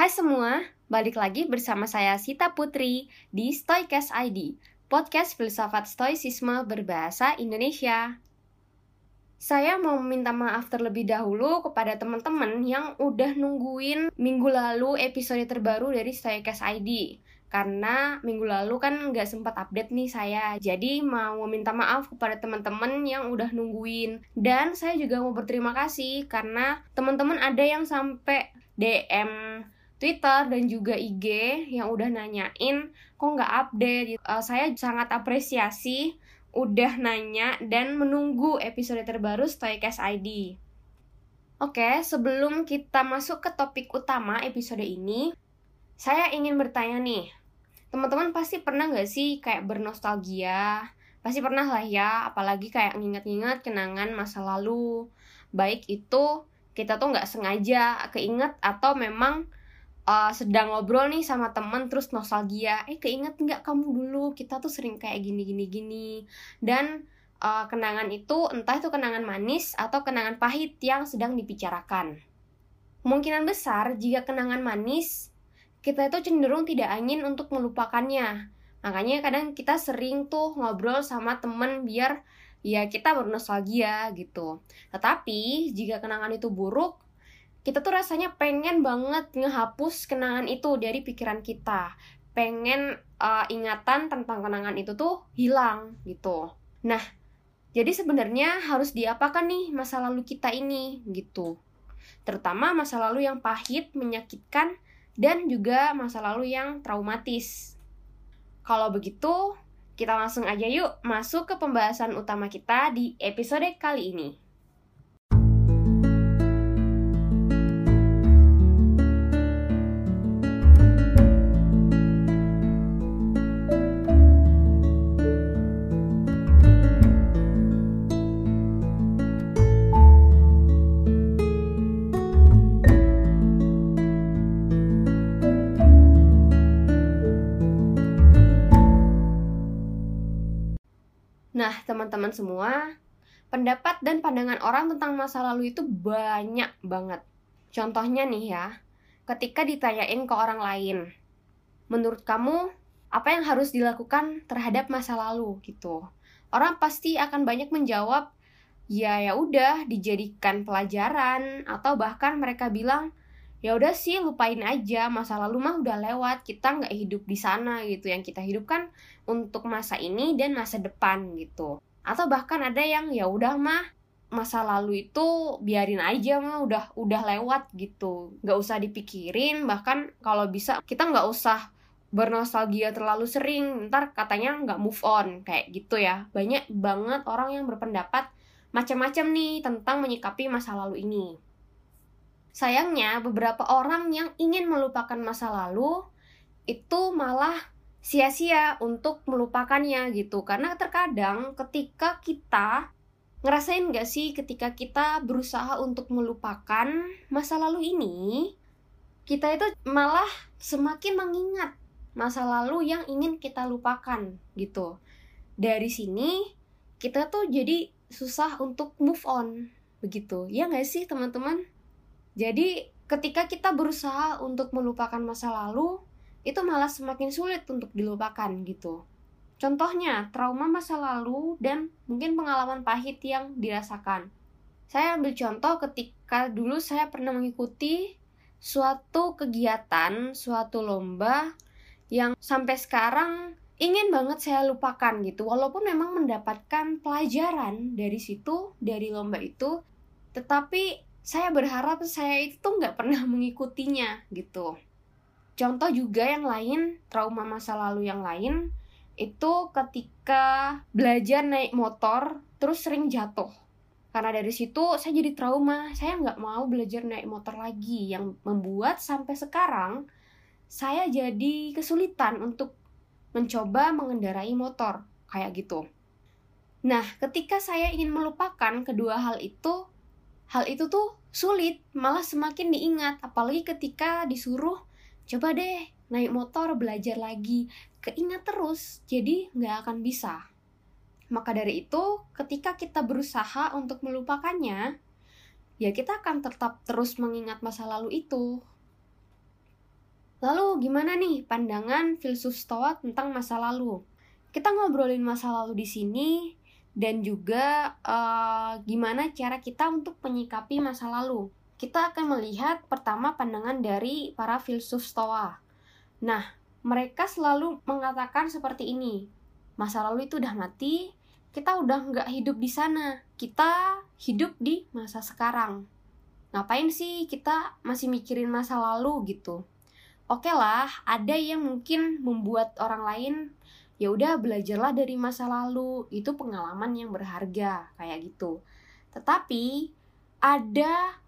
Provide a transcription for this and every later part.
Hai semua, balik lagi bersama saya Sita Putri di Stoicast ID, podcast filsafat stoicisme berbahasa Indonesia. Saya mau meminta maaf terlebih dahulu kepada teman-teman yang udah nungguin minggu lalu episode terbaru dari Stoicast ID karena minggu lalu kan nggak sempat update nih saya jadi mau meminta maaf kepada teman-teman yang udah nungguin dan saya juga mau berterima kasih karena teman-teman ada yang sampai DM Twitter dan juga IG yang udah nanyain kok nggak update. Uh, saya sangat apresiasi udah nanya dan menunggu episode terbaru Stoicast ID. Oke, sebelum kita masuk ke topik utama episode ini, saya ingin bertanya nih, teman-teman pasti pernah nggak sih kayak bernostalgia? Pasti pernah lah ya, apalagi kayak nginget-nginget kenangan masa lalu. Baik itu kita tuh nggak sengaja keinget atau memang uh, sedang ngobrol nih sama temen terus nostalgia. Eh keinget nggak kamu dulu? Kita tuh sering kayak gini gini gini. Dan uh, kenangan itu entah itu kenangan manis atau kenangan pahit yang sedang dibicarakan. Kemungkinan besar jika kenangan manis kita itu cenderung tidak ingin untuk melupakannya. Makanya kadang kita sering tuh ngobrol sama temen biar ya kita bernostalgia gitu. Tetapi jika kenangan itu buruk kita tuh rasanya pengen banget ngehapus kenangan itu dari pikiran kita. Pengen uh, ingatan tentang kenangan itu tuh hilang gitu. Nah jadi sebenarnya harus diapakan nih masa lalu kita ini gitu. Terutama masa lalu yang pahit menyakitkan dan juga masa lalu yang traumatis. Kalau begitu kita langsung aja yuk masuk ke pembahasan utama kita di episode kali ini. Teman-teman semua, pendapat dan pandangan orang tentang masa lalu itu banyak banget. Contohnya nih ya, ketika ditanyain ke orang lain, menurut kamu apa yang harus dilakukan terhadap masa lalu gitu? Orang pasti akan banyak menjawab, ya ya udah dijadikan pelajaran atau bahkan mereka bilang ya udah sih lupain aja. Masa lalu mah udah lewat. Kita nggak hidup di sana gitu. Yang kita hidup kan untuk masa ini dan masa depan gitu. Atau bahkan ada yang ya udah mah masa lalu itu biarin aja mah udah udah lewat gitu. Nggak usah dipikirin. Bahkan kalau bisa kita nggak usah bernostalgia terlalu sering. Ntar katanya nggak move on. Kayak gitu ya. Banyak banget orang yang berpendapat macam-macam nih tentang menyikapi masa lalu ini Sayangnya, beberapa orang yang ingin melupakan masa lalu itu malah sia-sia untuk melupakannya gitu. Karena terkadang ketika kita ngerasain gak sih ketika kita berusaha untuk melupakan masa lalu ini, kita itu malah semakin mengingat masa lalu yang ingin kita lupakan gitu. Dari sini kita tuh jadi susah untuk move on begitu. Ya gak sih teman-teman? Jadi ketika kita berusaha untuk melupakan masa lalu, itu malah semakin sulit untuk dilupakan gitu. Contohnya, trauma masa lalu dan mungkin pengalaman pahit yang dirasakan. Saya ambil contoh ketika dulu saya pernah mengikuti suatu kegiatan, suatu lomba yang sampai sekarang ingin banget saya lupakan gitu. Walaupun memang mendapatkan pelajaran dari situ, dari lomba itu, tetapi saya berharap saya itu tuh nggak pernah mengikutinya gitu. Contoh juga yang lain, trauma masa lalu yang lain, itu ketika belajar naik motor terus sering jatuh. Karena dari situ saya jadi trauma, saya nggak mau belajar naik motor lagi yang membuat sampai sekarang saya jadi kesulitan untuk mencoba mengendarai motor kayak gitu. Nah, ketika saya ingin melupakan kedua hal itu, hal itu tuh sulit, malah semakin diingat, apalagi ketika disuruh coba deh naik motor belajar lagi, keingat terus, jadi nggak akan bisa. Maka dari itu, ketika kita berusaha untuk melupakannya, ya kita akan tetap terus mengingat masa lalu itu. Lalu gimana nih pandangan filsuf Stoa tentang masa lalu? Kita ngobrolin masa lalu di sini dan juga uh, gimana cara kita untuk menyikapi masa lalu. Kita akan melihat pertama pandangan dari para filsuf Stoa. Nah, mereka selalu mengatakan seperti ini. Masa lalu itu udah mati, kita udah nggak hidup di sana. Kita hidup di masa sekarang. Ngapain sih kita masih mikirin masa lalu gitu? Oke lah, ada yang mungkin membuat orang lain ya udah belajarlah dari masa lalu. Itu pengalaman yang berharga kayak gitu. Tetapi ada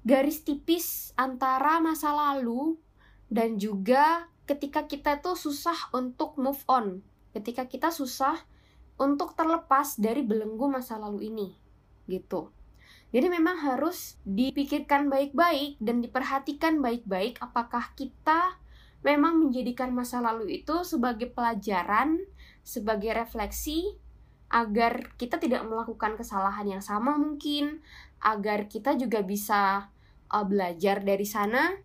garis tipis antara masa lalu dan juga ketika kita tuh susah untuk move on. Ketika kita susah untuk terlepas dari belenggu masa lalu ini gitu. Jadi memang harus dipikirkan baik-baik dan diperhatikan baik-baik apakah kita memang menjadikan masa lalu itu sebagai pelajaran, sebagai refleksi agar kita tidak melakukan kesalahan yang sama mungkin, agar kita juga bisa uh, belajar dari sana.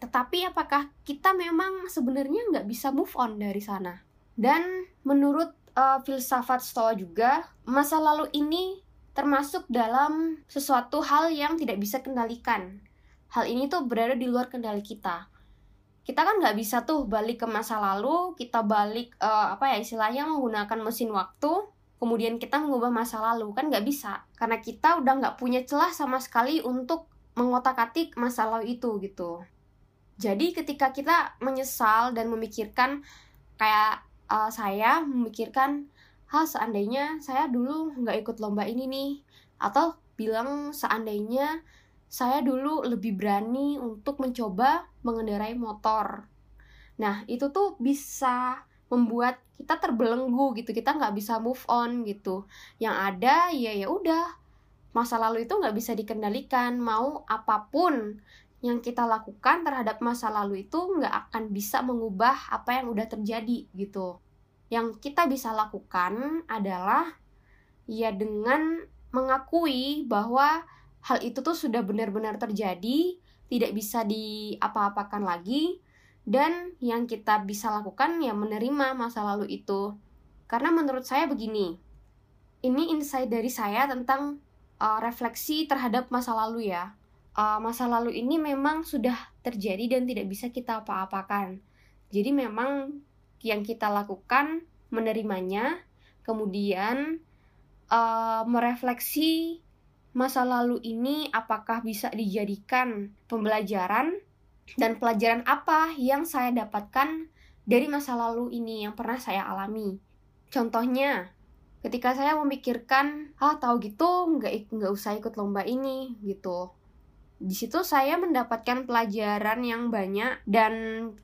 Tetapi apakah kita memang sebenarnya nggak bisa move on dari sana? Dan menurut uh, filsafat Stoa juga, masa lalu ini termasuk dalam sesuatu hal yang tidak bisa kendalikan. Hal ini tuh berada di luar kendali kita kita kan nggak bisa tuh balik ke masa lalu kita balik uh, apa ya istilahnya menggunakan mesin waktu kemudian kita mengubah masa lalu. Kan nggak bisa karena kita udah nggak punya celah sama sekali untuk mengotak-atik masa lalu itu gitu. Jadi ketika kita menyesal dan memikirkan kayak uh, saya memikirkan hal seandainya saya dulu nggak ikut lomba ini nih atau bilang seandainya saya dulu lebih berani untuk mencoba mengendarai motor. Nah, itu tuh bisa membuat kita terbelenggu gitu, kita nggak bisa move on gitu. Yang ada ya ya udah, masa lalu itu nggak bisa dikendalikan. Mau apa pun yang kita lakukan terhadap masa lalu itu nggak akan bisa mengubah apa yang udah terjadi gitu. Yang kita bisa lakukan adalah ya dengan mengakui bahwa hal itu tuh sudah benar-benar terjadi, tidak bisa diapa-apakan lagi, dan yang kita bisa lakukan ya menerima masa lalu itu. Karena menurut saya begini, ini insight dari saya tentang uh, refleksi terhadap masa lalu ya. Uh, masa lalu ini memang sudah terjadi dan tidak bisa kita apa-apakan. Jadi memang yang kita lakukan menerimanya, kemudian uh, merefleksi masa lalu ini apakah bisa dijadikan pembelajaran dan pelajaran apa yang saya dapatkan dari masa lalu ini yang pernah saya alami. Contohnya, ketika saya memikirkan, ah tahu gitu nggak nggak usah ikut lomba ini gitu. Di situ saya mendapatkan pelajaran yang banyak dan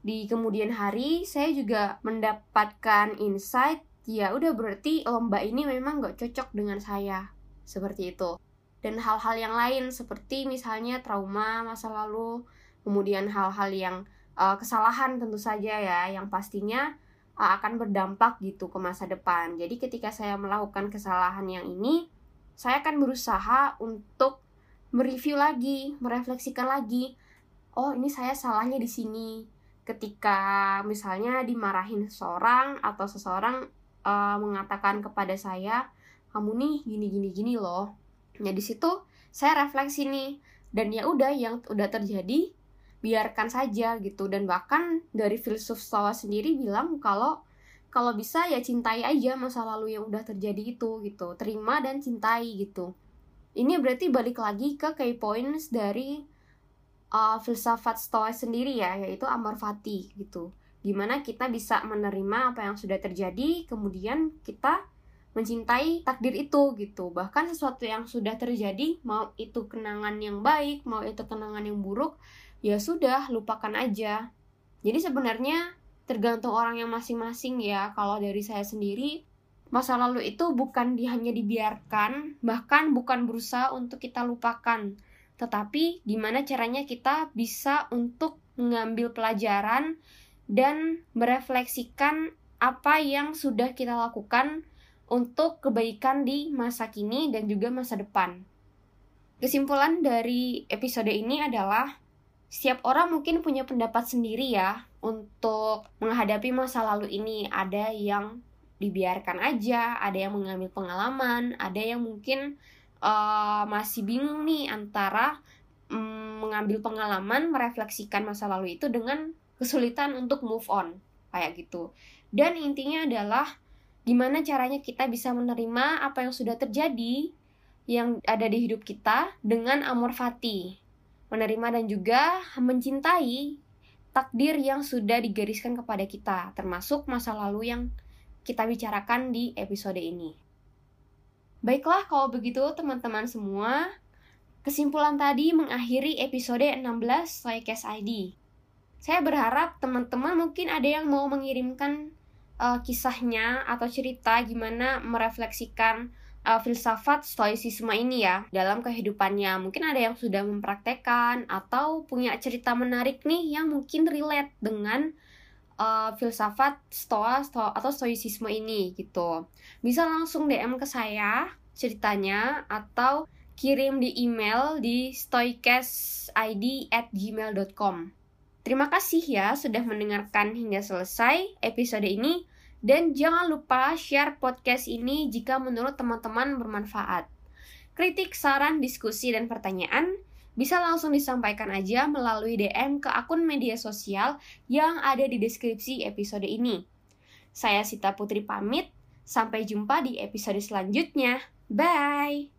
di kemudian hari saya juga mendapatkan insight ya udah berarti lomba ini memang nggak cocok dengan saya seperti itu dan hal-hal yang lain seperti misalnya trauma masa lalu, kemudian hal-hal yang uh, kesalahan tentu saja ya yang pastinya uh, akan berdampak gitu ke masa depan. Jadi ketika saya melakukan kesalahan yang ini, saya akan berusaha untuk mereview lagi, merefleksikan lagi. Oh, ini saya salahnya di sini. Ketika misalnya dimarahin seseorang atau seseorang uh, mengatakan kepada saya, kamu nih gini gini gini loh Nah di situ saya refleksi nih dan ya udah yang udah terjadi biarkan saja gitu. Dan bahkan dari filsuf Stoa sendiri bilang kalau kalau bisa ya cintai aja masa lalu yang udah terjadi itu gitu. Terima dan cintai gitu. Ini berarti balik lagi ke key points dari uh, filsafat Stoa sendiri ya yaitu amor fati gitu. Gimana kita bisa menerima apa yang sudah terjadi kemudian kita mencintai takdir itu gitu. Bahkan sesuatu yang sudah terjadi mau itu kenangan yang baik mau itu kenangan yang buruk ya sudah lupakan aja. Jadi sebenarnya tergantung orang yang masing-masing ya. Kalau dari saya sendiri masa lalu itu bukan di, hanya dibiarkan bahkan bukan berusaha untuk kita lupakan. Tetapi gimana caranya kita bisa untuk mengambil pelajaran dan merefleksikan apa yang sudah kita lakukan untuk kebaikan di masa kini dan juga masa depan. Kesimpulan dari episode ini adalah Setiap orang mungkin punya pendapat sendiri ya untuk menghadapi masa lalu ini. Ada yang dibiarkan aja, ada yang mengambil pengalaman, ada yang mungkin uh, masih bingung nih antara um, mengambil pengalaman, merefleksikan masa lalu itu dengan kesulitan untuk move on kayak gitu. Dan intinya adalah gimana caranya kita bisa menerima apa yang sudah terjadi yang ada di hidup kita dengan amor fati. Menerima dan juga mencintai takdir yang sudah digariskan kepada kita, termasuk masa lalu yang kita bicarakan di episode ini. Baiklah, kalau begitu teman-teman semua, kesimpulan tadi mengakhiri episode 16 Soycast ID. Saya berharap teman-teman mungkin ada yang mau mengirimkan uh, kisahnya atau cerita gimana merefleksikan uh, filsafat stoicisme ini ya dalam kehidupannya. Mungkin ada yang sudah mempraktekkan atau punya cerita menarik nih yang mungkin relate dengan uh, filsafat stoa, stoa atau stoicisme ini gitu. Bisa langsung DM ke saya ceritanya atau kirim di email di stoicasid@gmail.com. Terima kasih ya sudah mendengarkan hingga selesai episode ini. Dan jangan lupa share podcast ini jika menurut teman-teman bermanfaat. Kritik, saran, diskusi, dan pertanyaan bisa langsung disampaikan aja melalui DM ke akun media sosial yang ada di deskripsi episode ini. Saya Sita Putri pamit, sampai jumpa di episode selanjutnya. Bye!